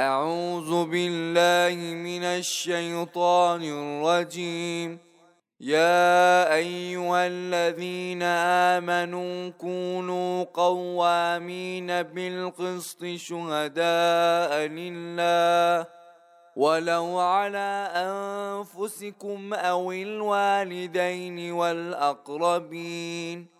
أعوذ بالله من الشيطان الرجيم. يا أيها الذين آمنوا كونوا قوامين بالقسط شهداء لله. ولو على أنفسكم أو الوالدين والأقربين.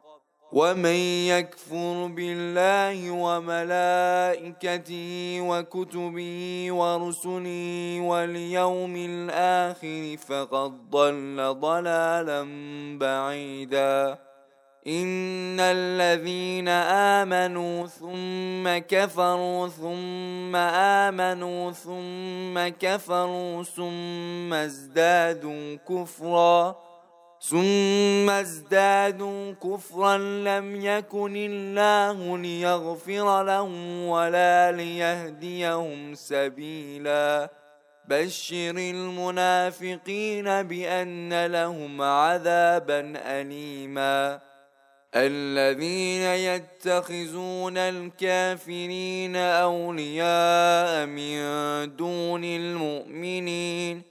ومن يكفر بالله وملائكته وكتبه ورسله واليوم الآخر فقد ضل ضلالا بعيدا. إن الذين آمنوا ثم كفروا ثم آمنوا ثم كفروا ثم ازدادوا كفراً. ثم ازدادوا كفرا لم يكن الله ليغفر لهم ولا ليهديهم سبيلا. بشر المنافقين بأن لهم عذابا اليما. الذين يتخذون الكافرين أولياء من دون المؤمنين.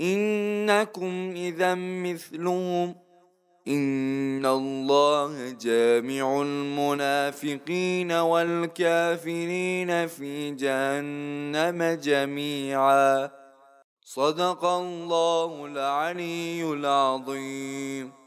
إنكم إذا مثلهم. إن الله جامع المنافقين والكافرين في جهنم جميعا. صدق الله العلي العظيم.